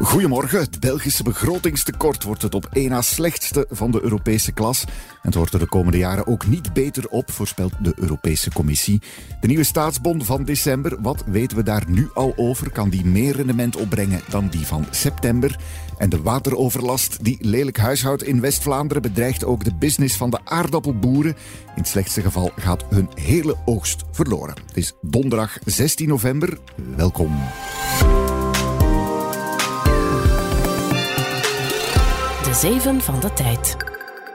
Goedemorgen. Het Belgische begrotingstekort wordt het op één na slechtste van de Europese klas. Het wordt er de komende jaren ook niet beter op, voorspelt de Europese Commissie. De nieuwe staatsbond van december, wat weten we daar nu al over? Kan die meer rendement opbrengen dan die van september? En de wateroverlast die lelijk huishoudt in West-Vlaanderen bedreigt ook de business van de aardappelboeren. In het slechtste geval gaat hun hele oogst verloren. Het is donderdag 16 november. Welkom. De zeven van de tijd.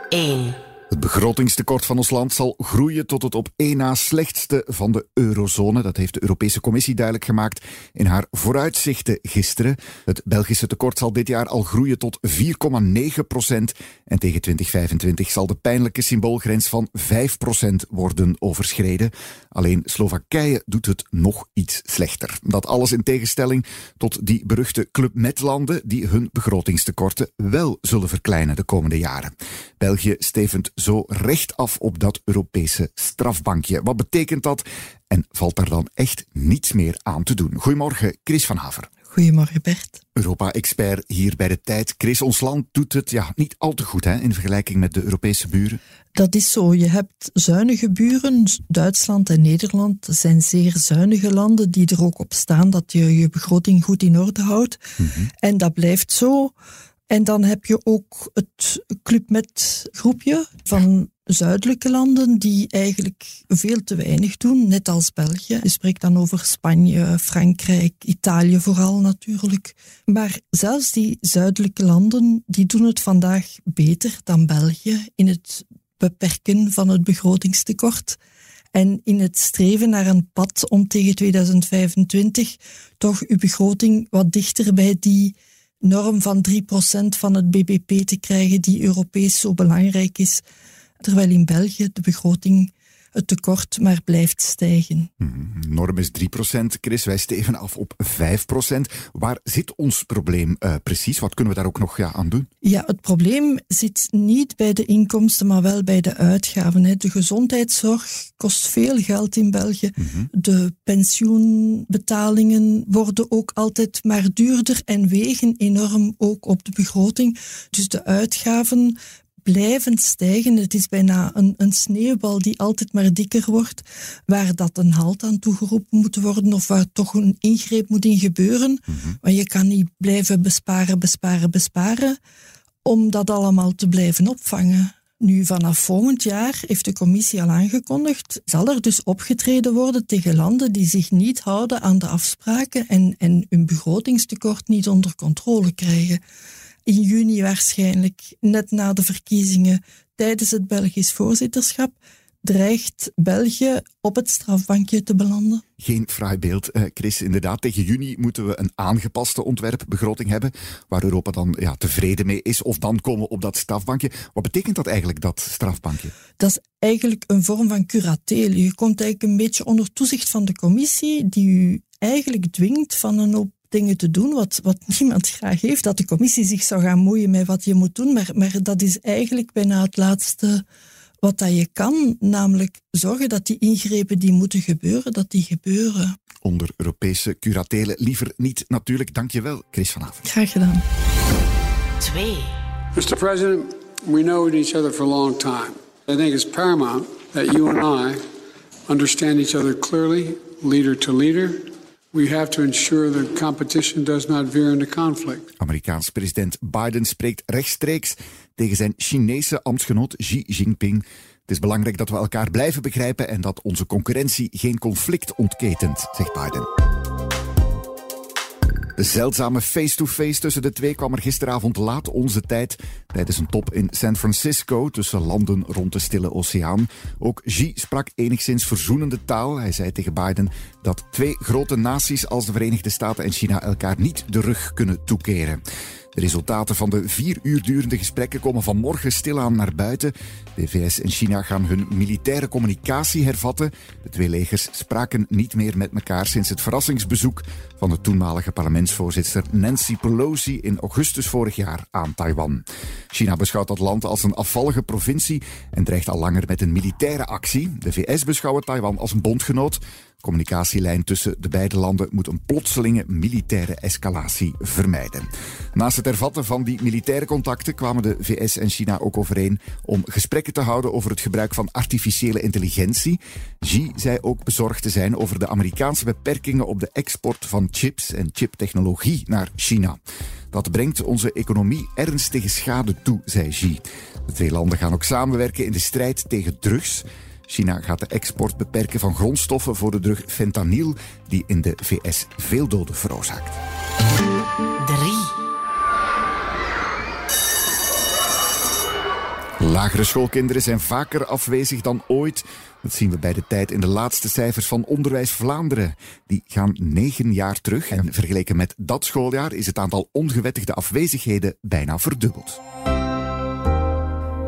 1. Het begrotingstekort van ons land zal groeien tot het op één na slechtste van de eurozone. Dat heeft de Europese Commissie duidelijk gemaakt in haar vooruitzichten gisteren. Het Belgische tekort zal dit jaar al groeien tot 4,9 procent. En tegen 2025 zal de pijnlijke symboolgrens van 5 procent worden overschreden. Alleen Slowakije doet het nog iets slechter. Dat alles in tegenstelling tot die beruchte Club die hun begrotingstekorten wel zullen verkleinen de komende jaren. België stevend zo recht af op dat Europese strafbankje. Wat betekent dat? En valt daar dan echt niets meer aan te doen? Goedemorgen, Chris van Haver. Goedemorgen Bert. Europa-expert hier bij de tijd. Chris, ons land doet het ja, niet al te goed hè, in vergelijking met de Europese buren. Dat is zo. Je hebt zuinige buren. Duitsland en Nederland zijn zeer zuinige landen die er ook op staan dat je je begroting goed in orde houdt. Mhm. En dat blijft zo. En dan heb je ook het Club met groepje van zuidelijke landen die eigenlijk veel te weinig doen, net als België. Je spreekt dan over Spanje, Frankrijk, Italië vooral natuurlijk. Maar zelfs die zuidelijke landen die doen het vandaag beter dan België in het beperken van het begrotingstekort. En in het streven naar een pad om tegen 2025 toch uw begroting wat dichter bij die norm van 3% van het bbp te krijgen die Europees zo belangrijk is. Terwijl in België de begroting het tekort maar blijft stijgen. Hmm, norm is 3%, Chris. Wij steven af op 5%. Waar zit ons probleem uh, precies? Wat kunnen we daar ook nog ja, aan doen? Ja, het probleem zit niet bij de inkomsten, maar wel bij de uitgaven. Hè. De gezondheidszorg kost veel geld in België. Mhm. De pensioenbetalingen worden ook altijd maar duurder en wegen enorm ook op de begroting. Dus de uitgaven blijvend stijgen. Het is bijna een, een sneeuwbal die altijd maar dikker wordt, waar dat een halt aan toegeroepen moet worden of waar toch een ingreep moet in gebeuren. Mm Maar je kan niet blijven besparen, besparen, besparen om dat allemaal te blijven opvangen. Nu, vanaf volgend jaar heeft de commissie al aangekondigd, zal er dus opgetreden worden tegen landen die zich niet houden aan de afspraken en, en hun begrotingstekort niet onder controle krijgen in juni waarschijnlijk, net na de verkiezingen, tijdens het Belgisch voorzitterschap, dreigt België op het strafbankje te belanden. Geen fraai beeld, eh, Chris. Inderdaad, tegen juni moeten we een aangepaste ontwerpbegroting hebben, waar Europa dan ja, tevreden mee is. Of dan komen we op dat strafbankje. Wat betekent dat eigenlijk, dat strafbankje? Dat is eigenlijk een vorm van curatele. Je komt eigenlijk een beetje onder toezicht van de commissie, die u eigenlijk dwingt van een op dingen te doen wat, wat niemand graag heeft. Dat de commissie zich zou gaan moeien met wat je moet doen. Maar, maar dat is eigenlijk bijna het laatste wat dat je kan. Namelijk zorgen dat die ingrepen die moeten gebeuren, dat die gebeuren. Onder Europese curatelen liever niet natuurlijk. Dankjewel, Chris van Haven. Graag gedaan. 2. Mr. President, we know each other for a long time. I think it's paramount that you and I understand each other clearly, leader to leader We have to ensure that competition does not veer into conflict. Amerikaans president Biden spreekt rechtstreeks tegen zijn Chinese ambtsgenoot Xi Jinping. Het is belangrijk dat we elkaar blijven begrijpen en dat onze concurrentie geen conflict ontketent, zegt Biden. De zeldzame face-to-face tussen de twee kwam er gisteravond laat onze tijd tijdens een top in San Francisco tussen landen rond de Stille Oceaan. Ook Xi sprak enigszins verzoenende taal. Hij zei tegen Biden dat twee grote naties als de Verenigde Staten en China elkaar niet de rug kunnen toekeren. De resultaten van de vier uur durende gesprekken komen vanmorgen stilaan naar buiten. De VS en China gaan hun militaire communicatie hervatten. De twee legers spraken niet meer met elkaar sinds het verrassingsbezoek van de toenmalige parlementsvoorzitter Nancy Pelosi in augustus vorig jaar aan Taiwan. China beschouwt dat land als een afvallige provincie en dreigt al langer met een militaire actie. De VS beschouwt Taiwan als een bondgenoot communicatielijn tussen de beide landen moet een plotselinge militaire escalatie vermijden. Naast het hervatten van die militaire contacten kwamen de VS en China ook overeen om gesprekken te houden over het gebruik van artificiële intelligentie. Xi zei ook bezorgd te zijn over de Amerikaanse beperkingen op de export van chips en chiptechnologie naar China. Dat brengt onze economie ernstige schade toe, zei Xi. De twee landen gaan ook samenwerken in de strijd tegen drugs. China gaat de export beperken van grondstoffen voor de drug fentanyl, die in de VS veel doden veroorzaakt. 3. Lagere schoolkinderen zijn vaker afwezig dan ooit. Dat zien we bij de tijd in de laatste cijfers van Onderwijs Vlaanderen. Die gaan negen jaar terug en vergeleken met dat schooljaar is het aantal ongewettigde afwezigheden bijna verdubbeld.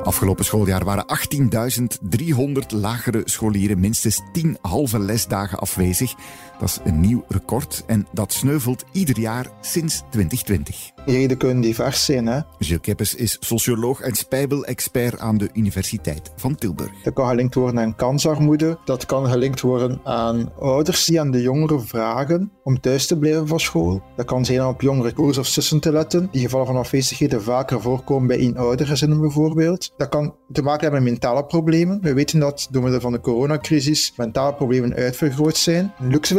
Afgelopen schooljaar waren 18.300 lagere scholieren minstens 10 halve lesdagen afwezig. Dat is een nieuw record en dat sneuvelt ieder jaar sinds 2020. Reden kunnen divers zijn. Hè? Gilles Keppes is socioloog en spijbel-expert aan de Universiteit van Tilburg. Dat kan gelinkt worden aan kansarmoede. Dat kan gelinkt worden aan ouders die aan de jongeren vragen om thuis te blijven van school. Dat kan zijn om op jongere broers of zussen te letten. Die gevallen van afwezigheden vaker voorkomen bij een oudergezinnen bijvoorbeeld. Dat kan te maken hebben met mentale problemen. We weten dat door middel van de coronacrisis mentale problemen uitvergroot zijn.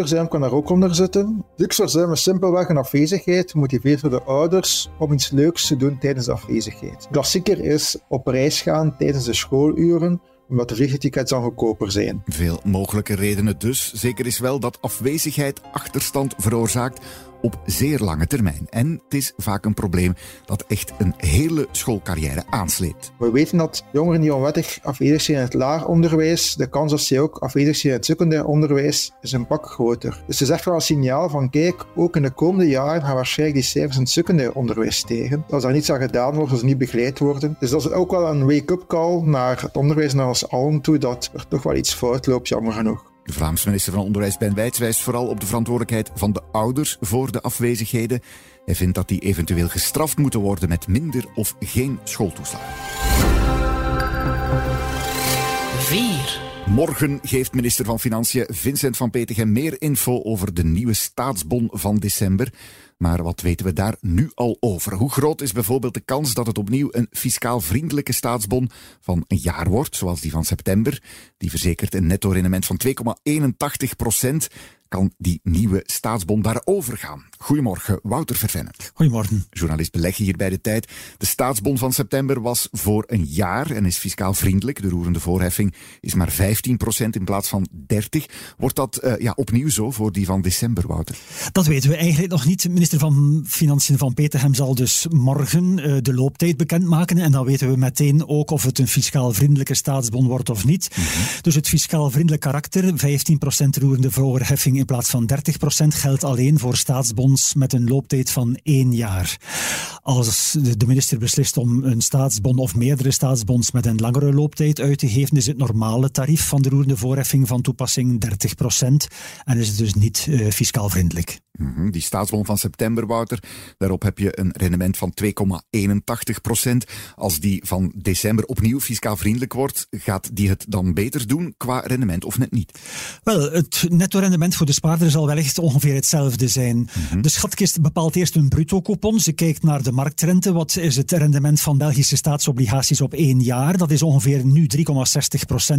Luxeverzuim kan daar ook onder zitten. Luxeverzuim is simpelweg een afwezigheid, motiveert de ouders om iets leuks te doen tijdens de afwezigheid. Klassieker is op reis gaan tijdens de schooluren omdat de vliegtickets dan goedkoper zijn. Veel mogelijke redenen dus. Zeker is wel dat afwezigheid achterstand veroorzaakt op zeer lange termijn. En het is vaak een probleem dat echt een hele schoolcarrière aansleept. We weten dat jongeren die onwettig afwezig zijn in het laag onderwijs, de kans dat ze ook afwezig zijn in het secundair onderwijs is een pak groter. Dus het is echt wel een signaal van kijk, ook in de komende jaren gaan waarschijnlijk die cijfers in het secundair onderwijs stijgen. Als daar niets aan gedaan wordt, als ze niet begeleid worden. Dus dat is ook wel een wake-up call naar het onderwijs naar ons allen toe, dat er toch wel iets fout loopt, jammer genoeg. De Vlaamse minister van Onderwijs Ben Wijts wijst vooral op de verantwoordelijkheid van de ouders voor de afwezigheden. Hij vindt dat die eventueel gestraft moeten worden met minder of geen schooltoeslag. 4. Morgen geeft minister van Financiën Vincent van Petegem meer info over de nieuwe staatsbon van december. Maar wat weten we daar nu al over? Hoe groot is bijvoorbeeld de kans dat het opnieuw een fiscaal vriendelijke staatsbon van een jaar wordt, zoals die van september? Die verzekert een netto rendement van 2,81 procent kan die nieuwe staatsbond daarover gaan. Goedemorgen, Wouter Vervenne. Goedemorgen. Journalist beleggen hier bij de tijd. De staatsbond van september was voor een jaar en is fiscaal vriendelijk. De roerende voorheffing is maar 15% in plaats van 30%. Wordt dat uh, ja, opnieuw zo voor die van december, Wouter? Dat weten we eigenlijk nog niet. Minister van Financiën van Peterhem zal dus morgen uh, de looptijd bekendmaken. En dan weten we meteen ook of het een fiscaal vriendelijke staatsbond wordt of niet. Mm -hmm. Dus het fiscaal vriendelijk karakter, 15% roerende voorheffing in plaats van 30% geldt alleen voor staatsbonds met een looptijd van één jaar. Als de minister beslist om een staatsbond of meerdere staatsbonds met een langere looptijd uit te geven, is het normale tarief van de roerende voorheffing van toepassing 30% en is het dus niet uh, fiscaal vriendelijk. Mm -hmm. Die staatsbond van september, Wouter, daarop heb je een rendement van 2,81% Als die van december opnieuw fiscaal vriendelijk wordt, gaat die het dan beter doen qua rendement of net niet? Wel, het netto rendement voor de spaarder zal wellicht ongeveer hetzelfde zijn. Mm -hmm. De schatkist bepaalt eerst een bruto coupon. Ze kijkt naar de marktrente. Wat is het rendement van Belgische staatsobligaties op één jaar? Dat is ongeveer nu 3,60%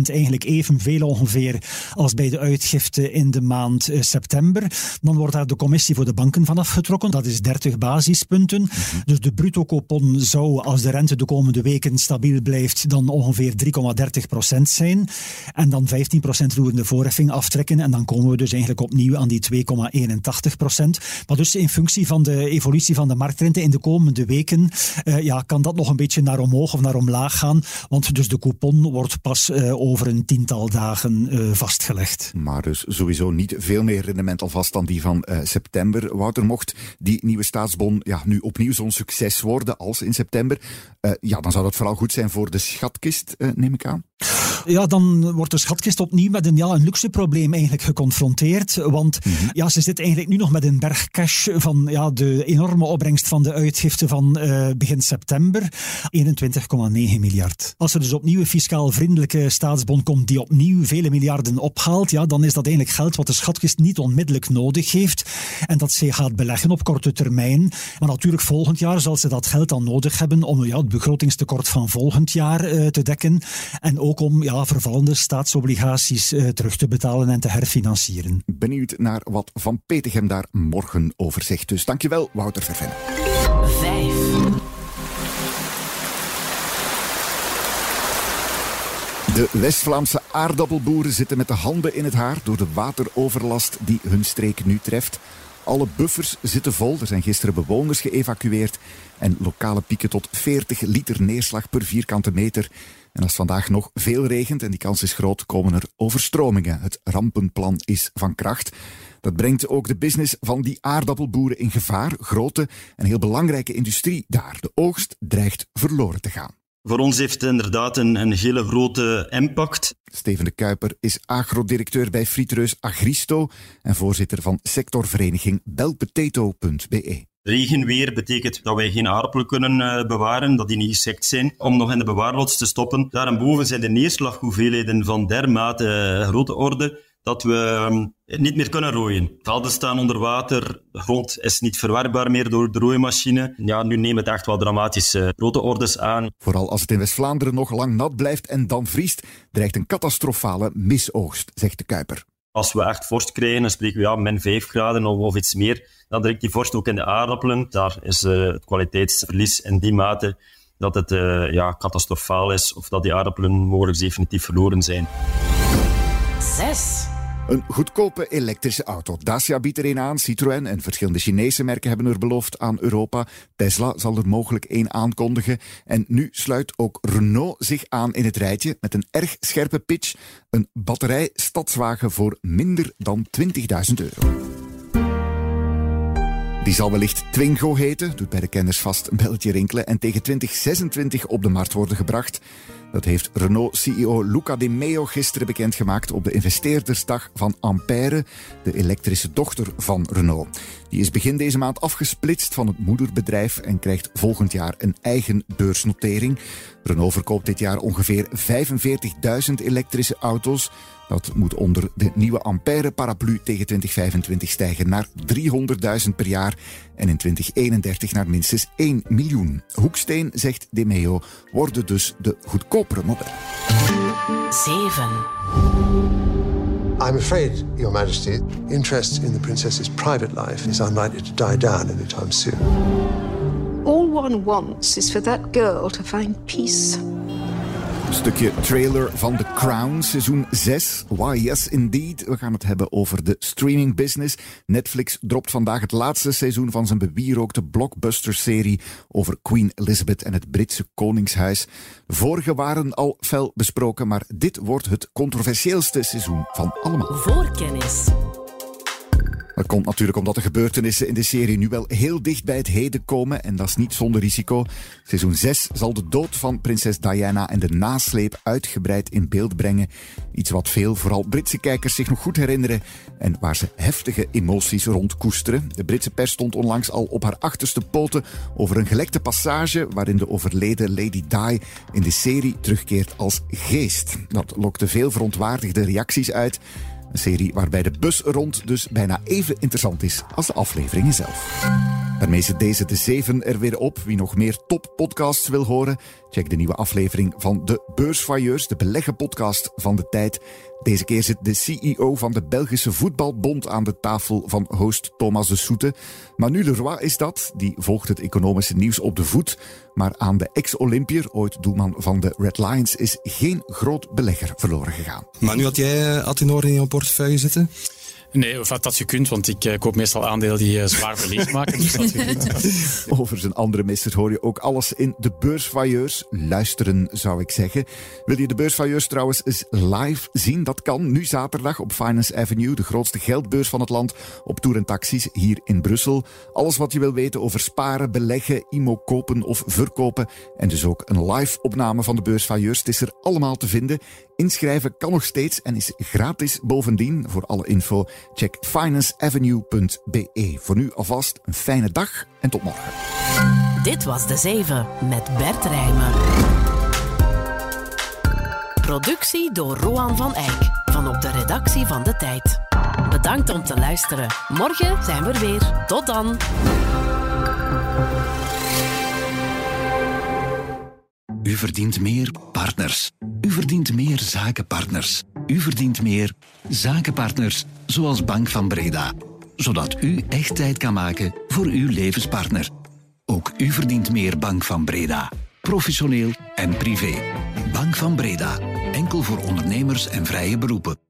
Eigenlijk evenveel ongeveer als bij de uitgifte in de maand uh, september. Dan wordt daar de commissie voor de banken vanaf getrokken. Dat is 30 basispunten. Dus de bruto coupon zou, als de rente de komende weken stabiel blijft, dan ongeveer 3,30% zijn. En dan 15% roerende voorheffing aftrekken. En dan komen we dus eigenlijk opnieuw aan die 2,81% Maar dus in functie van de evolutie van de marktrente in de komende weken, uh, ja, kan dat nog een beetje naar omhoog of naar omlaag gaan. Want dus de coupon wordt pas uh, over een tiental dagen uh, vastgelegd. Maar dus sowieso niet veel meer rendement alvast dan die van september september. Wouter, mocht die nieuwe staatsbon ja, nu opnieuw zo'n succes worden als in september, uh, ja, dan zou dat vooral goed zijn voor de schatkist, uh, neem ik aan. Ja, dan wordt de schatkist opnieuw met een, ja, een luxe probleem eigenlijk geconfronteerd. Want mm -hmm. ja, ze zit eigenlijk nu nog met een berg cash van ja, de enorme opbrengst van de uitgifte van uh, begin september. 21,9 miljard. Als er dus opnieuw een fiscaal vriendelijke staatsbon komt die opnieuw vele miljarden ophaalt, ja, dan is dat eigenlijk geld wat de schatkist niet onmiddellijk nodig heeft. En dat ze gaat beleggen op korte termijn. Maar natuurlijk volgend jaar zal ze dat geld dan nodig hebben om ja, het begrotingstekort van volgend jaar uh, te dekken. En ook om ja, vervallende staatsobligaties uh, terug te betalen en te herfinancieren. Benieuwd naar wat Van Petegem daar morgen over zegt. Dus dankjewel, Wouter Verven. Vijf. De West-Vlaamse aardappelboeren zitten met de handen in het haar door de wateroverlast die hun streek nu treft. Alle buffers zitten vol. Er zijn gisteren bewoners geëvacueerd. En lokale pieken tot 40 liter neerslag per vierkante meter. En als vandaag nog veel regent en die kans is groot, komen er overstromingen. Het rampenplan is van kracht. Dat brengt ook de business van die aardappelboeren in gevaar. Grote en heel belangrijke industrie daar. De oogst dreigt verloren te gaan. Voor ons heeft het inderdaad een, een hele grote impact. Steven de Kuiper is agrodirecteur bij Frietreus Agristo en voorzitter van sectorvereniging belpotato.be. Regenweer betekent dat wij geen aardappelen kunnen uh, bewaren, dat die niet gesekt zijn, om nog in de bewaarlots te stoppen. Daarboven zijn de neerslaghoeveelheden van dermate uh, grote orde dat we um, niet meer kunnen rooien. Velden staan onder water, de grond is niet verwerkbaar meer door de rooimachine. Ja, nu neemt het echt wel dramatische grote ordes aan. Vooral als het in West-Vlaanderen nog lang nat blijft en dan vriest, dreigt een catastrofale misoogst, zegt de Kuiper. Als we echt vorst krijgen, dan spreken we ja, min 5 graden of, of iets meer. Dan drinkt die vorst ook in de aardappelen. Daar is uh, het kwaliteitsverlies in die mate dat het uh, ja, catastrofaal is of dat die aardappelen mogelijk definitief verloren zijn. 6. Een goedkope elektrische auto. Dacia biedt er een aan, Citroën en verschillende Chinese merken hebben er beloofd aan Europa. Tesla zal er mogelijk één aankondigen. En nu sluit ook Renault zich aan in het rijtje met een erg scherpe pitch. Een batterij stadswagen voor minder dan 20.000 euro. Die zal wellicht Twingo heten, doet bij de kenners vast een belletje rinkelen en tegen 2026 op de markt worden gebracht. Dat heeft Renault-CEO Luca De Meo gisteren bekendgemaakt op de investeerdersdag van Ampère, de elektrische dochter van Renault. Die is begin deze maand afgesplitst van het moederbedrijf en krijgt volgend jaar een eigen beursnotering. Renault verkoopt dit jaar ongeveer 45.000 elektrische auto's. Dat moet onder de nieuwe Ampère-paraplu tegen 2025 stijgen naar 300.000 per jaar en in 2031 naar minstens 1 miljoen. Hoeksteen, zegt Demeo, worden dus de goedkopere modellen. 7. I'm afraid, Your Majesty, interest in the princess's private life is unlikely to die down anytime soon. All one wants is for that girl to find peace. Een stukje trailer van The Crown, seizoen 6. Why yes, indeed. We gaan het hebben over de streaming business. Netflix dropt vandaag het laatste seizoen van zijn bewierookte blockbuster-serie over Queen Elizabeth en het Britse Koningshuis. Vorige waren al fel besproken, maar dit wordt het controversieelste seizoen van allemaal. Voorkennis. Dat komt natuurlijk omdat de gebeurtenissen in de serie nu wel heel dicht bij het heden komen en dat is niet zonder risico. Seizoen 6 zal de dood van prinses Diana en de nasleep uitgebreid in beeld brengen. Iets wat veel, vooral Britse kijkers, zich nog goed herinneren en waar ze heftige emoties rond koesteren. De Britse pers stond onlangs al op haar achterste poten over een gelekte passage waarin de overleden Lady Di in de serie terugkeert als geest. Dat lokte veel verontwaardigde reacties uit. Een serie waarbij de bus rond dus bijna even interessant is als de afleveringen zelf. Daarmee zit deze de 7 er weer op. Wie nog meer toppodcasts wil horen, check de nieuwe aflevering van de Beursvailleurs, de beleggenpodcast van de tijd. Deze keer zit de CEO van de Belgische Voetbalbond aan de tafel van host Thomas de Soete. Manu Leroy is dat, die volgt het economische nieuws op de voet. Maar aan de ex-Olympier, ooit doelman van de Red Lions, is geen groot belegger verloren gegaan. Maar nu had jij Atenor in jouw portefeuille zitten? Nee, of dat je kunt, want ik koop meestal aandelen die zwaar verlies maken. Dus dat je. Over zijn andere misser hoor je ook alles in de beursvailleurs. Luisteren, zou ik zeggen. Wil je de beursvailleurs trouwens live zien? Dat kan nu zaterdag op Finance Avenue, de grootste geldbeurs van het land, op Tour en Taxis hier in Brussel. Alles wat je wil weten over sparen, beleggen, IMO kopen of verkopen. En dus ook een live opname van de beursvailleurs. Het is er allemaal te vinden. Inschrijven kan nog steeds en is gratis bovendien. Voor alle info check financeavenue.be. Voor nu alvast een fijne dag en tot morgen. Dit was De Zeven met Bert Rijmen. Productie door Roan van Eyck van op de redactie van De Tijd. Bedankt om te luisteren. Morgen zijn we er weer. Tot dan. U verdient meer partners. U verdient meer zakenpartners. U verdient meer zakenpartners, zoals Bank van Breda. Zodat u echt tijd kan maken voor uw levenspartner. Ook u verdient meer Bank van Breda. Professioneel en privé. Bank van Breda. Enkel voor ondernemers en vrije beroepen.